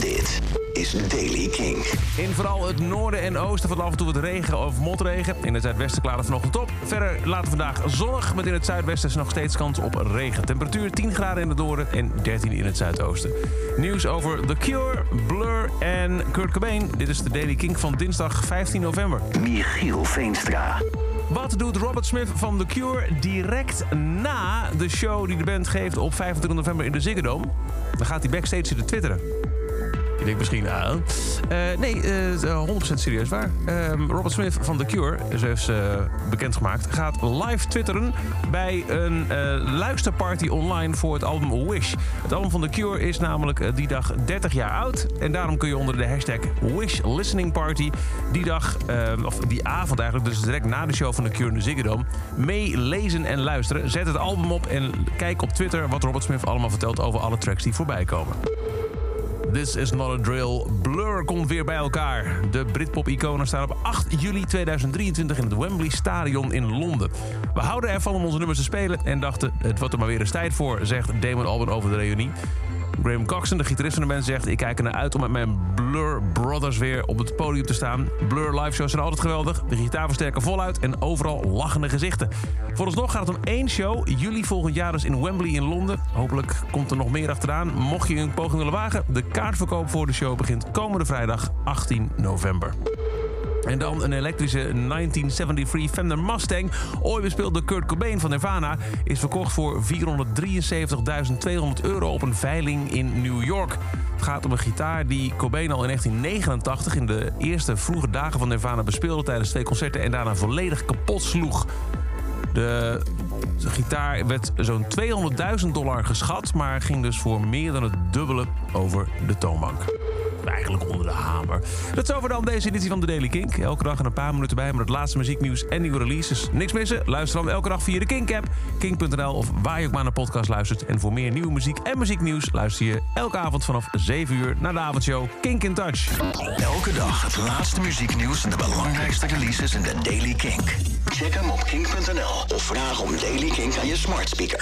Dit is Daily King. In vooral het noorden en oosten valt af en toe wat regen of motregen. In het zuidwesten klaart het vanochtend op. Verder later vandaag zonnig, met in het zuidwesten is nog steeds kans op regen. Temperatuur 10 graden in het noorden en 13 in het zuidoosten. Nieuws over The Cure, Blur en Kurt Cobain. Dit is de Daily King van dinsdag 15 november. Michiel Veenstra. Wat doet Robert Smith van The Cure direct na de show die de band geeft op 25 november in de Ziggo Dome? Dan gaat hij backstage zitten twitteren. Denkt misschien aan. Uh, nee, uh, 100% serieus waar. Uh, Robert Smith van The Cure, zo heeft ze bekendgemaakt, gaat live twitteren bij een luisterparty online voor het album Wish. Het album van The Cure is namelijk die dag 30 jaar oud. En daarom kun je onder de hashtag Wish Listening Party die dag, of die avond eigenlijk, dus direct na de show van The Cure in de Ziggo Dome, meelezen en luisteren. Zet het album op en kijk op Twitter wat Robert Smith allemaal vertelt over alle tracks die voorbij komen. This is not a drill. Blur komt weer bij elkaar. De Britpop-iconen staan op 8 juli 2023 in het Wembley Stadion in Londen. We houden ervan om onze nummers te spelen en dachten het wordt er maar weer eens tijd voor, zegt Damon Albarn over de reunie. Graham Coxon, de gitarist van de band, zegt... ik kijk ernaar uit om met mijn Blur Brothers weer op het podium te staan. Blur live shows zijn altijd geweldig. De gitaar versterken voluit en overal lachende gezichten. Vooralsnog gaat het om één show. Juli volgend jaar dus in Wembley in Londen. Hopelijk komt er nog meer achteraan. Mocht je een poging willen wagen... de kaartverkoop voor de show begint komende vrijdag 18 november. En dan een elektrische 1973 Fender Mustang. Ooit bespeeld door Kurt Cobain van Nirvana. Is verkocht voor 473.200 euro op een veiling in New York. Het gaat om een gitaar die Cobain al in 1989... in de eerste vroege dagen van Nirvana bespeelde tijdens twee concerten... en daarna volledig kapot sloeg. De gitaar werd zo'n 200.000 dollar geschat... maar ging dus voor meer dan het dubbele over de toonbank eigenlijk onder de hamer. Dat is over dan deze editie van de Daily Kink. Elke dag een paar minuten bij met het laatste muzieknieuws en nieuwe releases. Niks missen? Luister dan elke dag via de Kink-app, kink.nl of waar je ook maar naar podcast luistert. En voor meer nieuwe muziek en muzieknieuws luister je elke avond vanaf 7 uur naar de avondshow Kink in Touch. Elke dag het laatste muzieknieuws en de belangrijkste releases in de Daily Kink. Check hem op kink.nl of vraag om Daily Kink aan je smart speaker.